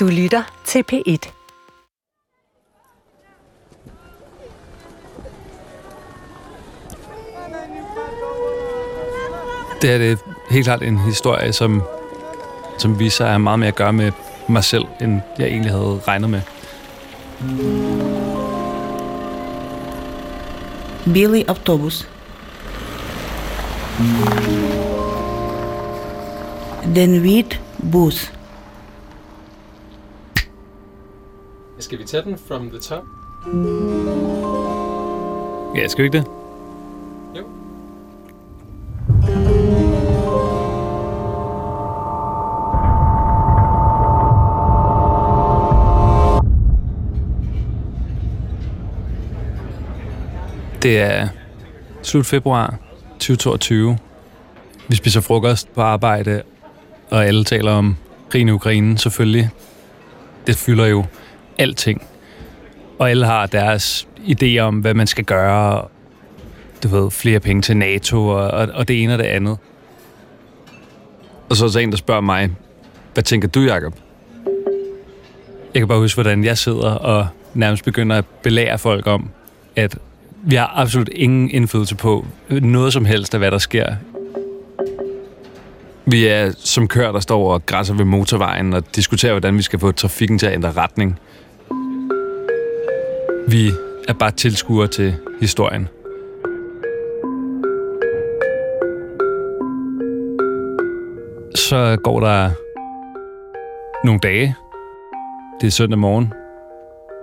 Du lytter til P1. Det er det helt klart en historie, som, som viser at have meget mere at gøre med mig selv, end jeg egentlig havde regnet med. Білий автобус. Den hvide bus. Skal vi tage den from the top? Ja, skal vi ikke det? Jo. Det er slut februar 2022. Vi spiser frokost på arbejde, og alle taler om krigen i Ukraine, selvfølgelig. Det fylder jo alting. Og alle har deres idéer om, hvad man skal gøre. Du ved, flere penge til NATO og, og, og det ene og det andet. Og så er der en, der spørger mig, hvad tænker du, Jacob? Jeg kan bare huske, hvordan jeg sidder og nærmest begynder at belære folk om, at vi har absolut ingen indflydelse på noget som helst af, hvad der sker. Vi er som kører, der står og græsser ved motorvejen og diskuterer, hvordan vi skal få trafikken til at ændre retning. Vi er bare tilskuere til historien. Så går der nogle dage. Det er søndag morgen.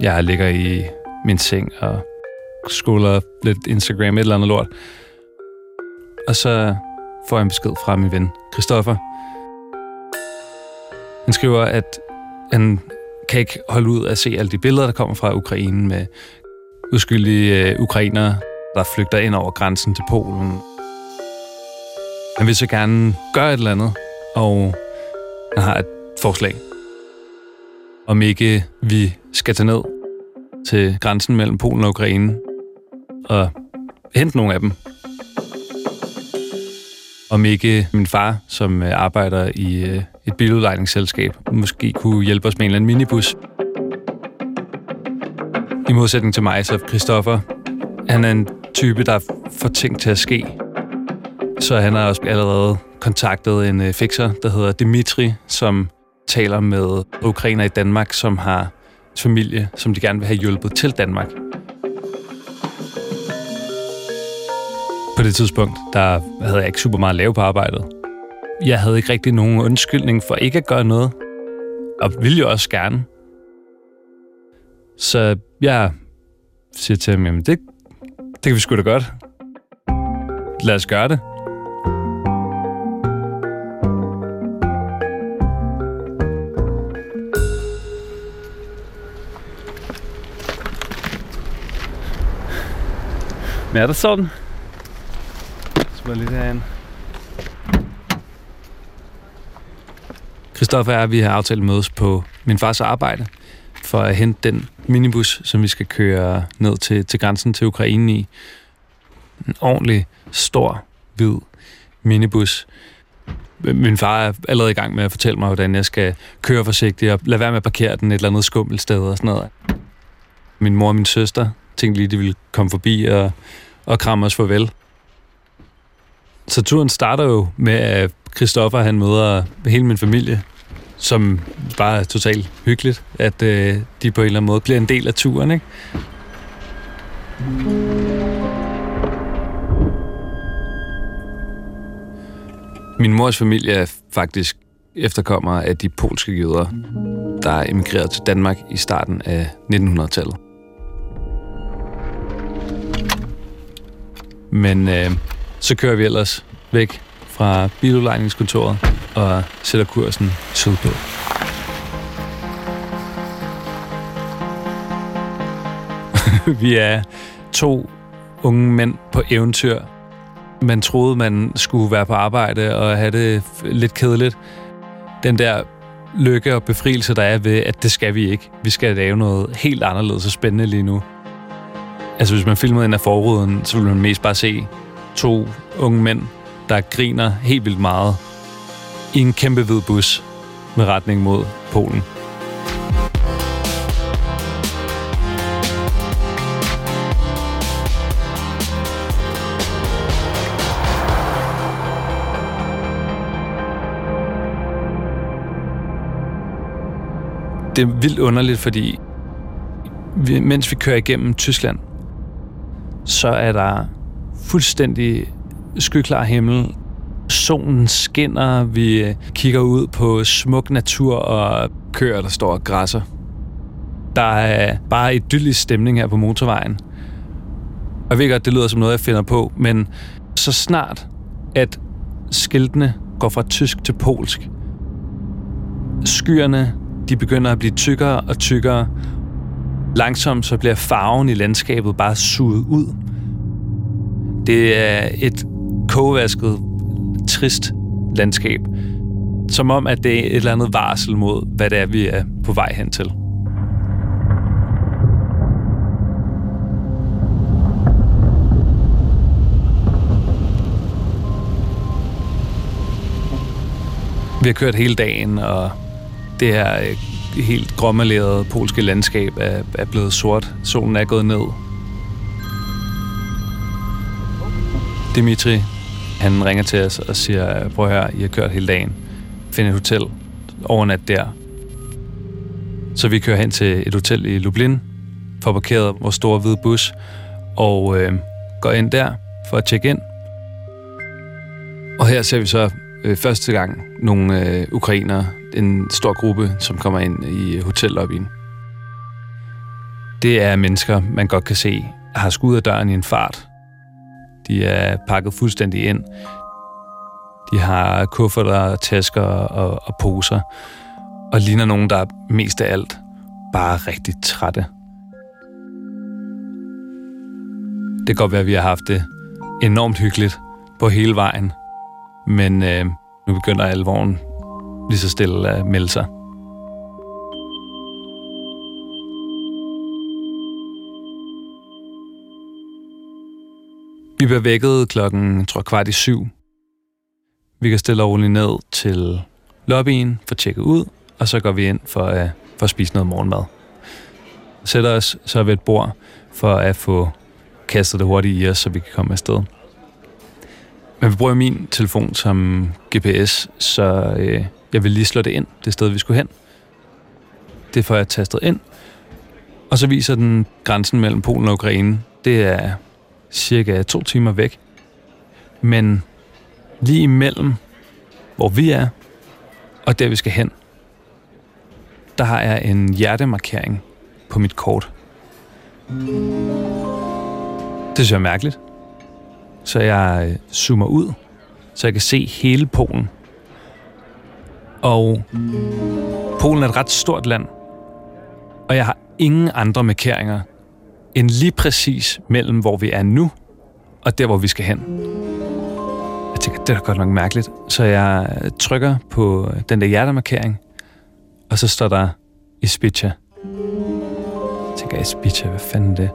Jeg ligger i min seng og scroller lidt Instagram, et eller andet lort. Og så får jeg en besked fra min ven, Christoffer. Han skriver, at han kan ikke holde ud at se alle de billeder, der kommer fra Ukraine med uskyldige øh, ukrainere, der flygter ind over grænsen til Polen. Han vil så gerne gøre et eller andet, og han har et forslag. Om ikke vi skal tage ned til grænsen mellem Polen og Ukraine og hente nogle af dem. Om ikke min far, som øh, arbejder i øh, et biludlejningsselskab, måske kunne hjælpe os med en eller anden minibus. I modsætning til mig, så Christoffer, han er en type, der får ting til at ske. Så han har også allerede kontaktet en øh, fixer, der hedder Dimitri, som taler med ukrainer i Danmark, som har familie, som de gerne vil have hjulpet til Danmark. På det tidspunkt, der havde jeg ikke super meget at lave på arbejdet. Jeg havde ikke rigtig nogen undskyldning for ikke at gøre noget, og ville jo også gerne. Så jeg siger til ham, jamen det, det kan vi sgu da godt. Lad os gøre det. Men er det sådan? Så lidt herinde. Kristoffer er, at vi har aftalt at mødes på min fars arbejde for at hente den minibus, som vi skal køre ned til, til grænsen til Ukraine i. En ordentlig, stor, hvid minibus. Min far er allerede i gang med at fortælle mig, hvordan jeg skal køre forsigtigt og lade være med at parkere den et eller andet skummelt sted og sådan noget. Min mor og min søster tænkte lige, de ville komme forbi og, og kramme os farvel. Så turen starter jo med, at Christoffer han møder hele min familie, som bare er totalt hyggeligt, at øh, de på en eller anden måde bliver en del af turen, ikke? Min mors familie er faktisk efterkommere af de polske jøder, der emigrerede til Danmark i starten af 1900-tallet. Men øh, så kører vi ellers væk fra biludlejningskontoret og sætter kursen sydpå. vi er to unge mænd på eventyr. Man troede, man skulle være på arbejde og have det lidt kedeligt. Den der lykke og befrielse, der er ved, at det skal vi ikke. Vi skal lave noget helt anderledes og spændende lige nu. Altså, hvis man filmede ind af forruden, så ville man mest bare se to unge mænd, der griner helt vildt meget i en kæmpe hvid bus med retning mod Polen. det er vildt underligt, fordi mens vi kører igennem Tyskland, så er der fuldstændig skyklar himmel. Solen skinner, vi øh, kigger ud på smuk natur og kører, der står og græsser. Der er bare idyllisk stemning her på motorvejen. Og jeg ved godt, det lyder som noget, jeg finder på, men så snart, at skiltene går fra tysk til polsk, skyerne, de begynder at blive tykkere og tykkere. Langsomt så bliver farven i landskabet bare suget ud. Det er et kogvasket, trist landskab. Som om, at det er et eller andet varsel mod, hvad det er, vi er på vej hen til. Vi har kørt hele dagen, og det her øh, helt grommelerede polske landskab er, er blevet sort. Solen er gået ned. Dimitri, han ringer til os og siger, prøv her, I har kørt hele dagen. Find et hotel. Overnat der. Så vi kører hen til et hotel i Lublin, får parkeret vores store hvide bus, og øh, går ind der for at tjekke ind. Og her ser vi så øh, første gang nogle øh, ukrainere, en stor gruppe, som kommer ind i øh, hotellobbyen. Det er mennesker, man godt kan se, har skudt af døren i en fart. De er pakket fuldstændig ind. De har kufferter, tasker og, og poser, og ligner nogen, der er mest af alt bare rigtig trætte. Det kan godt være, at vi har haft det enormt hyggeligt på hele vejen, men øh, nu begynder alvoren lige så stille at melde sig. Vi bliver vækket klokken, tror kvart i syv. Vi kan stille roligt ned til lobbyen for at tjekke ud, og så går vi ind for, uh, for at spise noget morgenmad. Sætter os så ved et bord for at få kastet det hurtigt i os, så vi kan komme afsted. Men vi bruger min telefon som GPS, så øh, jeg vil lige slå det ind, det sted, vi skulle hen. Det får jeg tastet ind. Og så viser den grænsen mellem Polen og Ukraine. Det er cirka to timer væk. Men lige imellem, hvor vi er, og der vi skal hen, der har jeg en hjertemarkering på mit kort. Det synes jeg er mærkeligt. Så jeg øh, zoomer ud, så jeg kan se hele Polen. Og Polen er et ret stort land, og jeg har ingen andre markeringer end lige præcis mellem, hvor vi er nu, og der, hvor vi skal hen. Jeg tænker, det er da godt nok mærkeligt. Så jeg trykker på den der hjertemarkering, og så står der Ispicha. Jeg tænker, Ispicha, hvad fanden er det?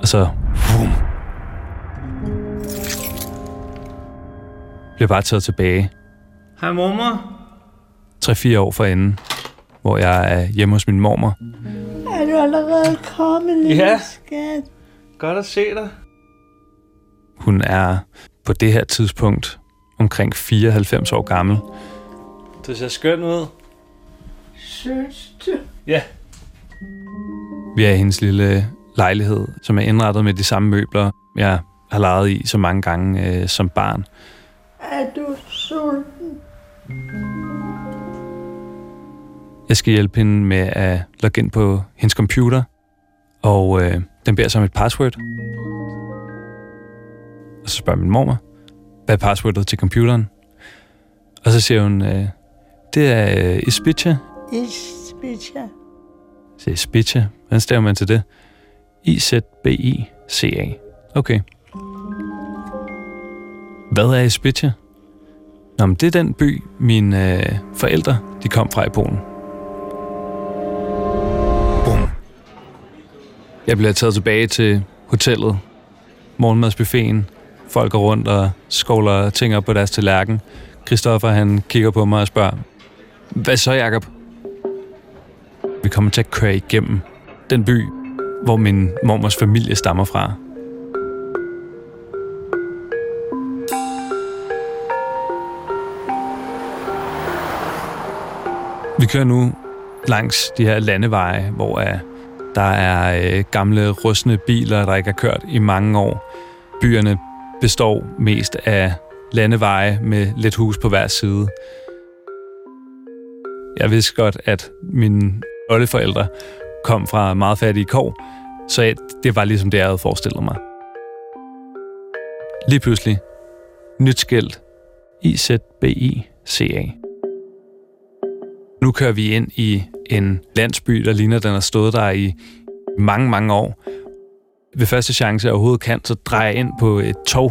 Og så, boom, bliver bare taget tilbage. Hej mormor. 3-4 år forinden, hvor jeg er hjemme hos min mormor. Er du allerede kommet, lille Ja. skat? Godt at se dig. Hun er på det her tidspunkt omkring 94 år gammel. Du ser skøn ud. Synes du? Ja. Vi er i hendes lille lejlighed, som er indrettet med de samme møbler, jeg har leget i så mange gange øh, som barn. Er du sulten? Jeg skal hjælpe hende med at logge ind på hendes computer, og øh, den beder sig om et password. Og så spørger min mormor, hvad er passwordet til computeren? Og så siger hun, øh, det er øh, Ispicha. Ispicha. Så Ispicha, hvordan staver man til det? I-Z-B-I-C-A. Okay. Hvad er Ispicha? Nå, men det er den by, mine øh, forældre de kom fra i Polen. Jeg bliver taget tilbage til hotellet. Morgenmadsbuffeten. Folk går rundt og skovler ting op på deres tallerken. Christoffer han kigger på mig og spørger, hvad så, Jacob? Vi kommer til at køre igennem den by, hvor min mormors familie stammer fra. Vi kører nu langs de her landeveje, hvor der er øh, gamle rustne biler, der ikke har kørt i mange år. Byerne består mest af landeveje med lidt hus på hver side. Jeg vidste godt, at mine oldeforældre kom fra meget fattige kår, så jeg, det var ligesom det, jeg havde forestillet mig. Lige pludselig, nyt skilt, IZBI-CA. Nu kører vi ind i en landsby, der ligner, den har stået der i mange, mange år. Ved første chance, jeg overhovedet kan, så drejer jeg ind på et tog,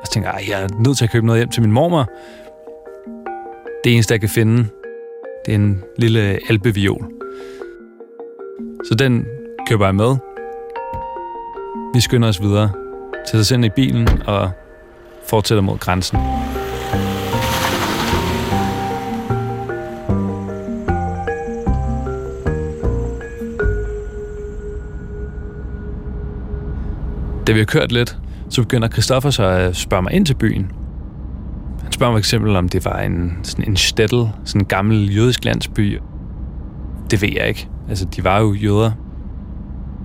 og så tænker jeg, jeg er nødt til at købe noget hjem til min mormor. Det eneste, jeg kan finde, det er en lille albeviol. Så den køber jeg med. Vi skynder os videre, sætter os ind i bilen og fortsætter mod grænsen. Da vi har kørt lidt, så begynder Christoffer så at spørge mig ind til byen. Han spørger mig eksempel, om det var en, sådan en stettel, sådan en gammel jødisk landsby. Det ved jeg ikke. Altså, de var jo jøder.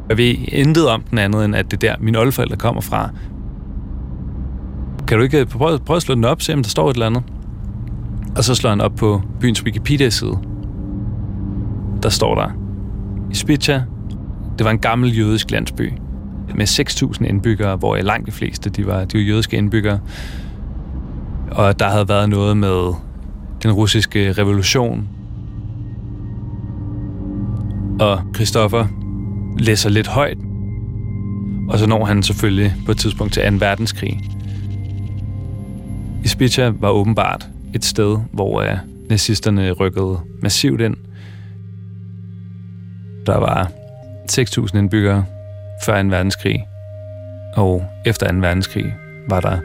Jeg ved intet om den andet, end at det er der, mine oldeforældre kommer fra. Kan du ikke øh, prøve, prøve at slå den op, se om der står et eller andet? Og så slår han op på byens Wikipedia-side. Der står der, i Spitja, det var en gammel jødisk landsby med 6.000 indbyggere, hvor langt de fleste de var, de var jødiske indbyggere. Og der havde været noget med den russiske revolution. Og Christoffer læser lidt højt. Og så når han selvfølgelig på et tidspunkt til 2. verdenskrig. Ispica var åbenbart et sted, hvor øh, nazisterne rykkede massivt ind. Der var 6.000 indbyggere før 2. verdenskrig, og efter 2. verdenskrig var der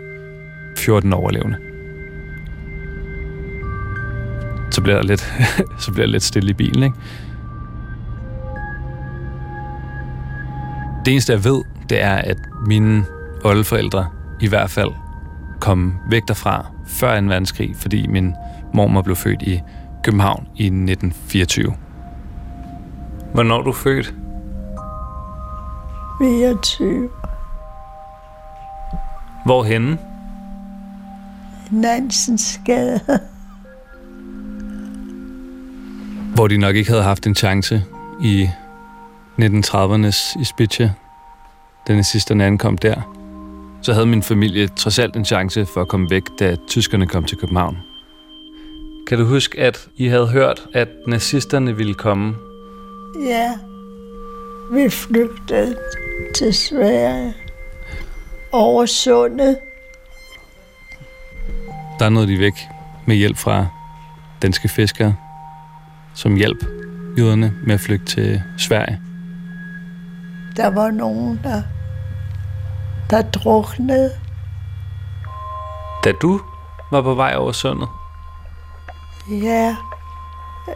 14 overlevende. Så bliver der lidt, så bliver der lidt stille i bilen, ikke? Det eneste, jeg ved, det er, at mine oldeforældre i hvert fald kom væk derfra før 2. verdenskrig, fordi min mormor blev født i København i 1924. Hvornår er du født? 24. Hvorhenne? Nansens Gade. Hvor de nok ikke havde haft en chance i 1930'ernes i Spitja, da nazisterne ankom der. Så havde min familie trods alt en chance for at komme væk, da tyskerne kom til København. Kan du huske, at I havde hørt, at nazisterne ville komme? Ja, vi flygtede til Sverige over sundet. Der nåede de væk med hjælp fra danske fiskere, som hjælp jøderne med at flygte til Sverige. Der var nogen, der, der druknede. Da du var på vej over sundet, Ja,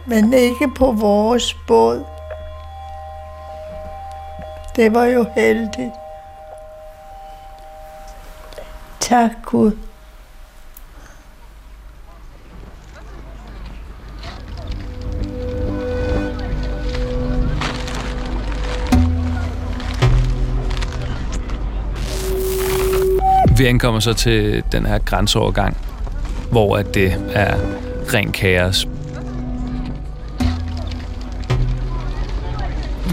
men ikke på vores båd. Det var jo heldigt. Tak Gud. Vi ankommer så til den her grænseovergang, hvor at det er ren kaos.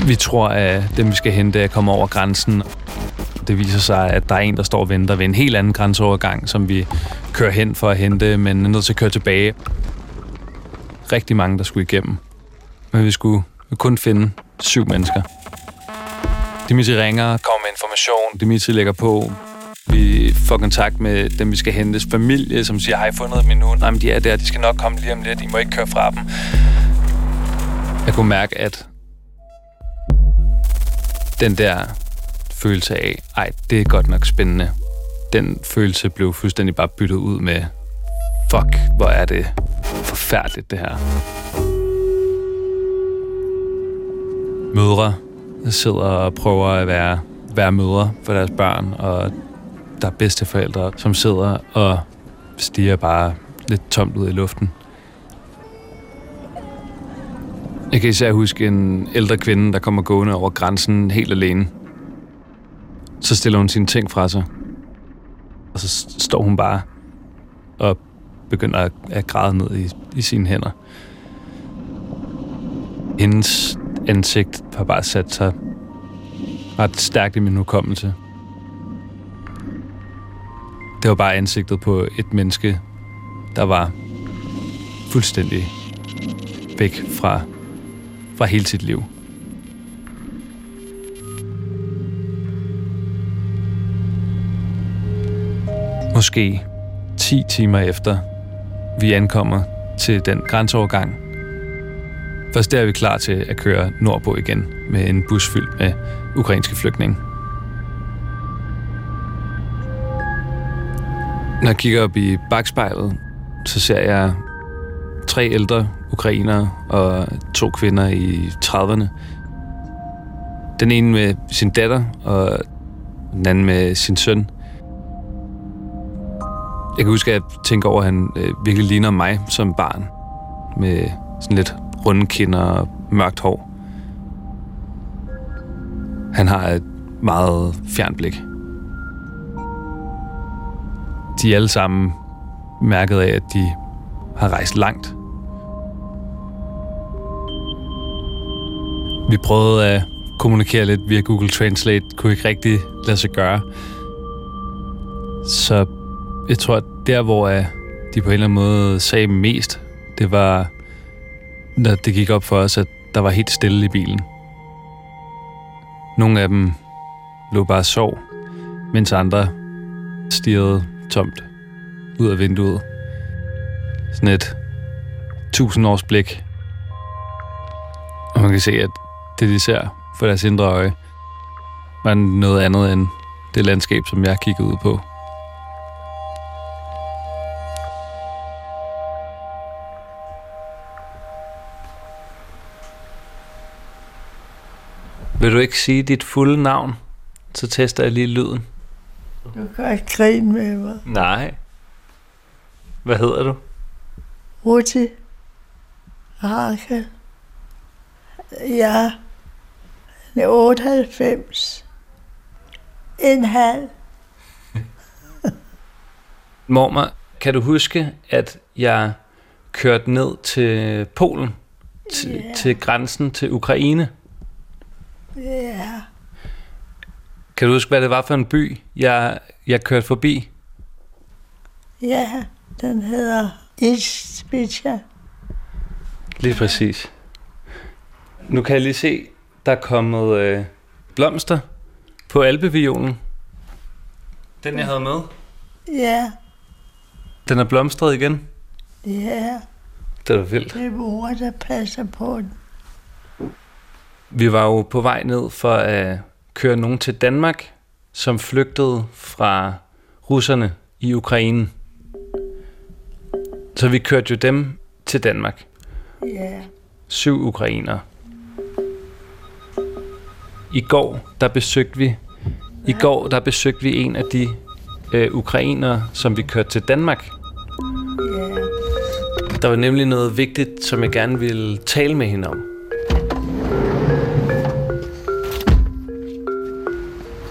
Vi tror, at dem, vi skal hente, er kommet over grænsen. Det viser sig, at der er en, der står og venter ved en helt anden grænseovergang, som vi kører hen for at hente, men er nødt til at køre tilbage. Rigtig mange, der skulle igennem. Men vi skulle kun finde syv mennesker. Dimitri ringer, kommer med information. Dimitri lægger på. Vi får kontakt med dem, vi skal hentes familie, som siger, har I fundet dem endnu? Nej, men de er der, de skal nok komme lige om lidt. I må ikke køre fra dem. Jeg kunne mærke, at den der følelse af, ej, det er godt nok spændende. Den følelse blev fuldstændig bare byttet ud med, fuck, hvor er det forfærdeligt, det her. Mødre sidder og prøver at være, være mødre for deres børn, og der er bedsteforældre, som sidder og stiger bare lidt tomt ud i luften. Jeg kan især huske en ældre kvinde, der kommer gående over grænsen helt alene. Så stiller hun sine ting fra sig. Og så står hun bare og begynder at, at græde ned i, i sine hænder. Hendes ansigt har bare sat sig ret stærkt i min hukommelse. Det var bare ansigtet på et menneske, der var fuldstændig væk fra, fra hele sit liv. Måske 10 timer efter vi ankommer til den grænseovergang, først der er vi klar til at køre nordpå igen med en bus fyldt med ukrainske flygtninge. Når jeg kigger op i bagspejlet, så ser jeg tre ældre ukrainere og to kvinder i 30'erne. Den ene med sin datter, og den anden med sin søn. Jeg kan huske, at jeg tænker over, at han øh, virkelig ligner mig som barn. Med sådan lidt runde kinder og mørkt hår. Han har et meget fjernt blik. De er alle sammen mærket af, at de har rejst langt. Vi prøvede at kommunikere lidt via Google Translate, kunne ikke rigtig lade sig gøre. Så jeg tror, at der, hvor øh, de på en eller anden måde sagde mest, det var, når det gik op for os, at der var helt stille i bilen. Nogle af dem lå bare og sov, mens andre stirrede tomt ud af vinduet. Sådan et tusind års blik. Og man kan se, at det, de ser for deres indre øje, var noget andet end det landskab, som jeg kiggede ud på. Vil du ikke sige dit fulde navn? Så tester jeg lige lyden. Du kan ikke grine med mig. Nej. Hvad hedder du? Ruti. Rakel. Jeg er 98. En halv. Mormor, kan du huske, at jeg kørte ned til Polen? Til, Ja. til grænsen til Ukraine? Ja. Kan du huske, hvad det var for en by, jeg, jeg kørte forbi? Ja, den hedder Istbitja. Lige præcis. Nu kan jeg lige se, der er kommet øh, blomster på alpeviolen. Den, jeg havde med. Ja, Den er blomstret igen. ja. Det var vildt. Det er mor, der passer på den. Vi var jo på vej ned for at køre nogen til Danmark, som flygtede fra russerne i Ukraine. Så vi kørte jo dem til Danmark. Ja. Syv ukrainere. I går, der besøgte vi i går, der besøgte vi en af de øh, ukrainere, som vi kørte til Danmark. Ja. Der var nemlig noget vigtigt, som jeg gerne ville tale med hende om.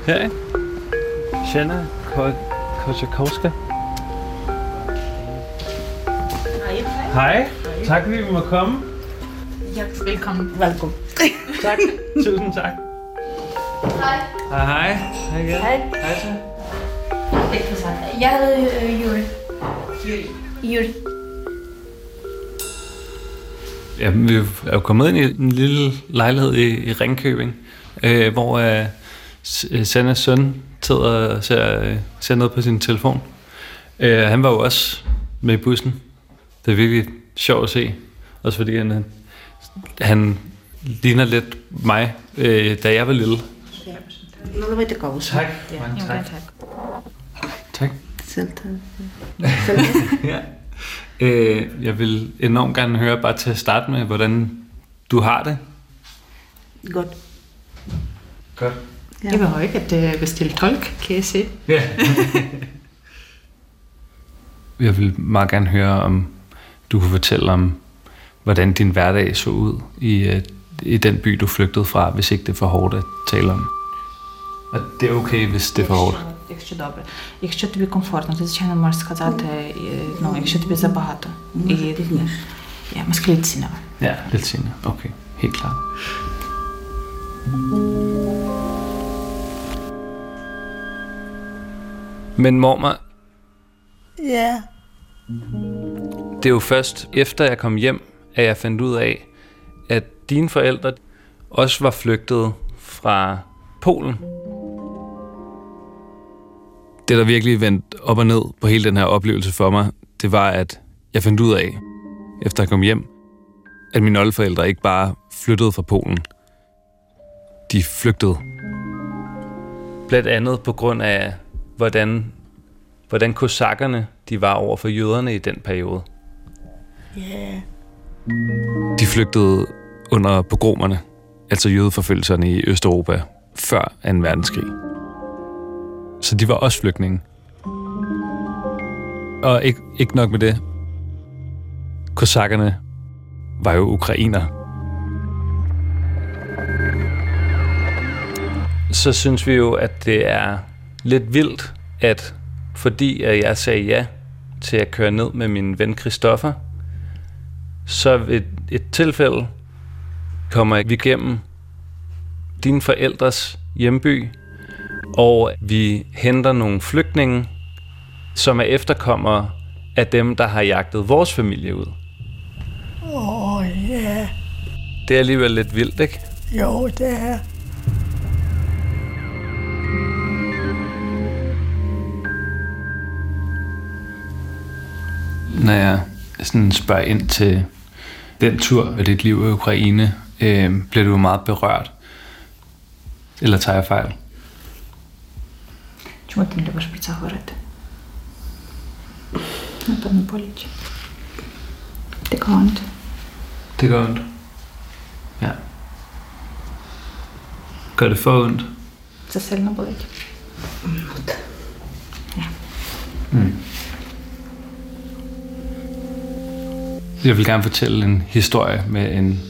Her er Shanna Kochakovska. Hej. Tak fordi vi må komme. Ja, velkommen. Velkommen. Tak. Tusind tak. Hej. Hej hej. Hej igen. Hej. Hej så. Jeg hedder øh, Jule. Jule. Jule. Ja, vi er jo kommet ind i en lille lejlighed i, i Ringkøbing, øh, hvor øh, øh, Sannas søn sidder og ser, øh, ser noget på sin telefon. Øh, han var jo også med i bussen. Det er virkelig sjovt at se. Også fordi han, han ligner lidt mig, øh, da jeg var lille. No dawaj komuś. Tak, ja, tak. Ja tak. tak. Selv tak. Selv tak. ja. øh, jeg vil enormt gerne høre, bare til at starte med, hvordan du har det. Godt. Godt. Ja. Jeg behøver ikke at øh, bestille tolk, kan jeg se. Ja. jeg vil meget gerne høre, om du kunne fortælle om, hvordan din hverdag så ud i, øh, i den by, du flygtede fra, hvis ikke det er for hårdt at tale om. Og det er okay, hvis det er for hårdt. Якщо добре. Якщо тобі комфортно, ти звичайно можеш сказати, е, ну, якщо тобі забагато. І ja, måske lidt senere. Ja, lidt senere. Okay, helt klart. Men mormor, Ja. det er jo først efter jeg kom hjem, at jeg fandt ud af, at dine forældre også var flygtet fra Polen. Det, der virkelig vendte op og ned på hele den her oplevelse for mig, det var, at jeg fandt ud af, efter jeg kom hjem, at mine oldeforældre ikke bare flyttede fra Polen. De flygtede. Blandt andet på grund af, hvordan, hvordan kosakkerne de var over for jøderne i den periode. Ja. De flygtede under pogromerne, altså jødeforfølgelserne i Østeuropa, før 2. verdenskrig. Så de var også flygtninge. Og ikke, ikke nok med det. Kosakkerne var jo ukrainer. Så synes vi jo, at det er lidt vildt, at fordi at jeg sagde ja til at køre ned med min ven Christoffer, så ved et tilfælde kommer vi igennem din forældres hjemby, og vi henter nogle flygtninge, som er efterkommere af dem, der har jagtet vores familie ud. Åh, oh, ja. Det er alligevel lidt vildt, ikke? Jo, det er. Når jeg sådan spørger ind til den tur af dit liv i Ukraine, øh, bliver du meget berørt? Eller tager jeg fejl? Чому ти не любиш про це говорити? Напевно, боляче. Det gør ondt. Det gør ondt. Ja. Gør det for ondt? Це сильно болить. Mm. Jeg vil gerne fortælle en historie med en,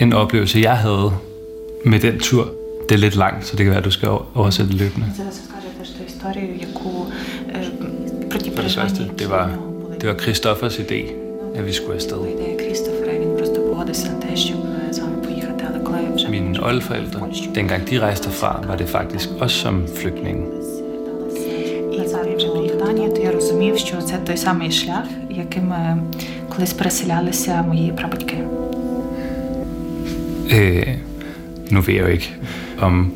en oplevelse, jeg havde med den tur. Det er lidt langt, så det kan være, at du skal oversætte løbende. Зараз розкажете ту історію, яку е, про ті For det переживання, første, які det в var, нього були. det var Christoffers idé, at vi skulle afsted. Була ідея Крістофера, він просто погодився на те, щоб е, з вами поїхати, але коли вже Mine oldeforældre, dengang de rejste fra, var det faktisk også som flygtninge. І зараз вже приїхав Данія, то я розумів, що це той самий шлях, яким е, колись переселялися мої прабатьки. Øh, nu ved jeg jo ikke, om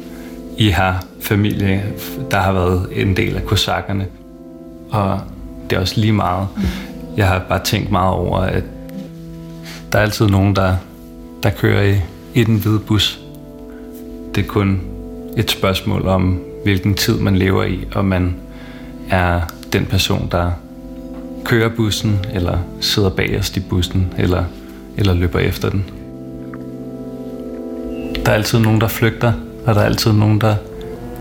I har familie, der har været en del af kosakkerne, og det er også lige meget. Jeg har bare tænkt meget over, at der er altid nogen, der, der kører i, i den hvide bus. Det er kun et spørgsmål om, hvilken tid man lever i, og man er den person, der kører bussen, eller sidder bagerst i bussen, eller, eller løber efter den. Der er altid nogen, der flygter, og der er altid nogen, der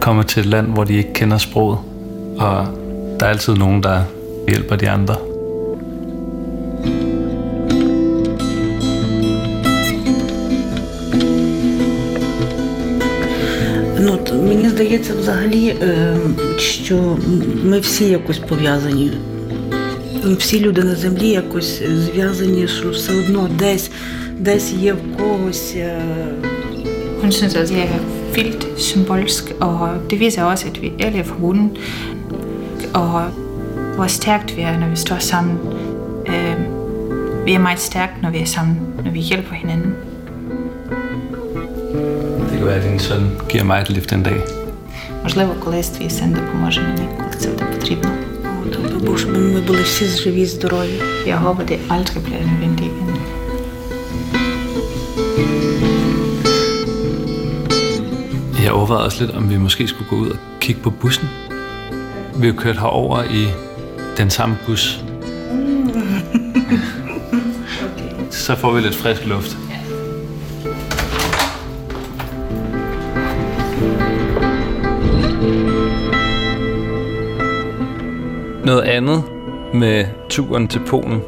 kommer til et land, hvor de ikke kender sproget. Og der er altid nogen, der hjælper de andre. Ну, мені здається, взагалі, е, що ми всі якось пов'язані. Всі люди на землі якось зв'язані, що все одно десь, десь є в когось. е, Hun synes, at det er vildt symbolsk, og det viser også, at vi alle er forbundet, og hvor stærkt vi er, når vi står sammen. Øh, vi er meget stærke, når vi er sammen, når vi hjælper hinanden. Det kan være, at din søn giver mig et lift en dag. Можливо, колись твій син допоможе мені, коли це буде потрібно. От, бо щоб ми були всі живі, здорові. Jeg håber, det aldrig bliver Jeg overvejede også lidt, om vi måske skulle gå ud og kigge på bussen. Vi har kørt herover i den samme bus. Så får vi lidt frisk luft. Noget andet med turen til Polen,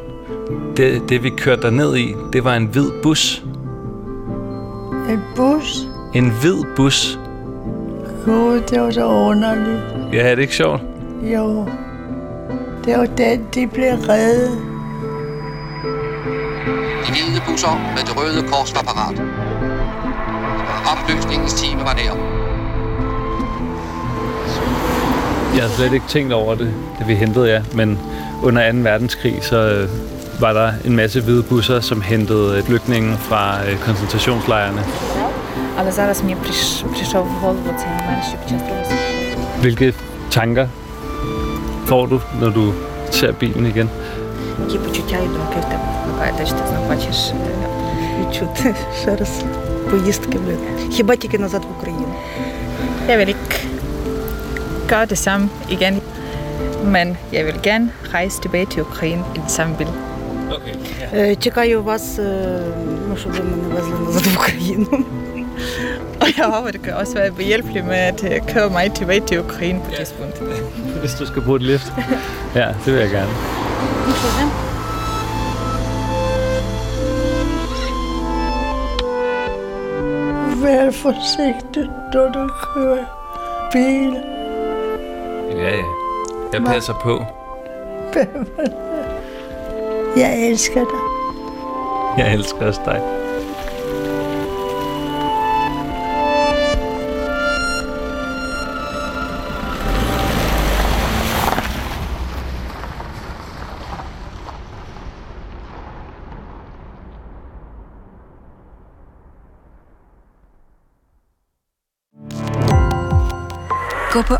det det, det vi kørte ned i, det var en hvid bus. En bus. En hvid bus. Gud, det var så underligt. Ja, er det ikke sjovt? Jo. Det var den, de blev reddet. De hvide busser med det røde kors var parat. Opløsningens time var der. Jeg havde slet ikke tænkt over det, da vi hentede jer, men under 2. verdenskrig, så øh, var der en masse hvide busser, som hentede øh, flygtninge fra øh, koncentrationslejrene. Але зараз мені приш, прийшов в голову цей момент, що під час Другої світової Hvilke tanker får du, når du ser bilen igen? Які почуття і думки в тебе викликає те, що ти знов бачиш е, Відчути ще раз поїздки. блін. Хіба тільки назад в Україну. Jeg vil ikke gøre det samme igen, men jeg vil gerne rejse tilbage til Ukraine i det samme bil. Okay. Е, Чекаю вас, е, ну, щоб ви мене везли назад в Україну. Og jeg håber, det kan også være behjælpeligt med at øh, køre mig tilbage til Ukraine på et tidspunkt. Hvis du skal bruge et lift. Ja, det vil jeg gerne. Vær forsigtig, når du kører bil. Ja, ja. Jeg passer på. Jeg elsker dig. Jeg elsker også dig.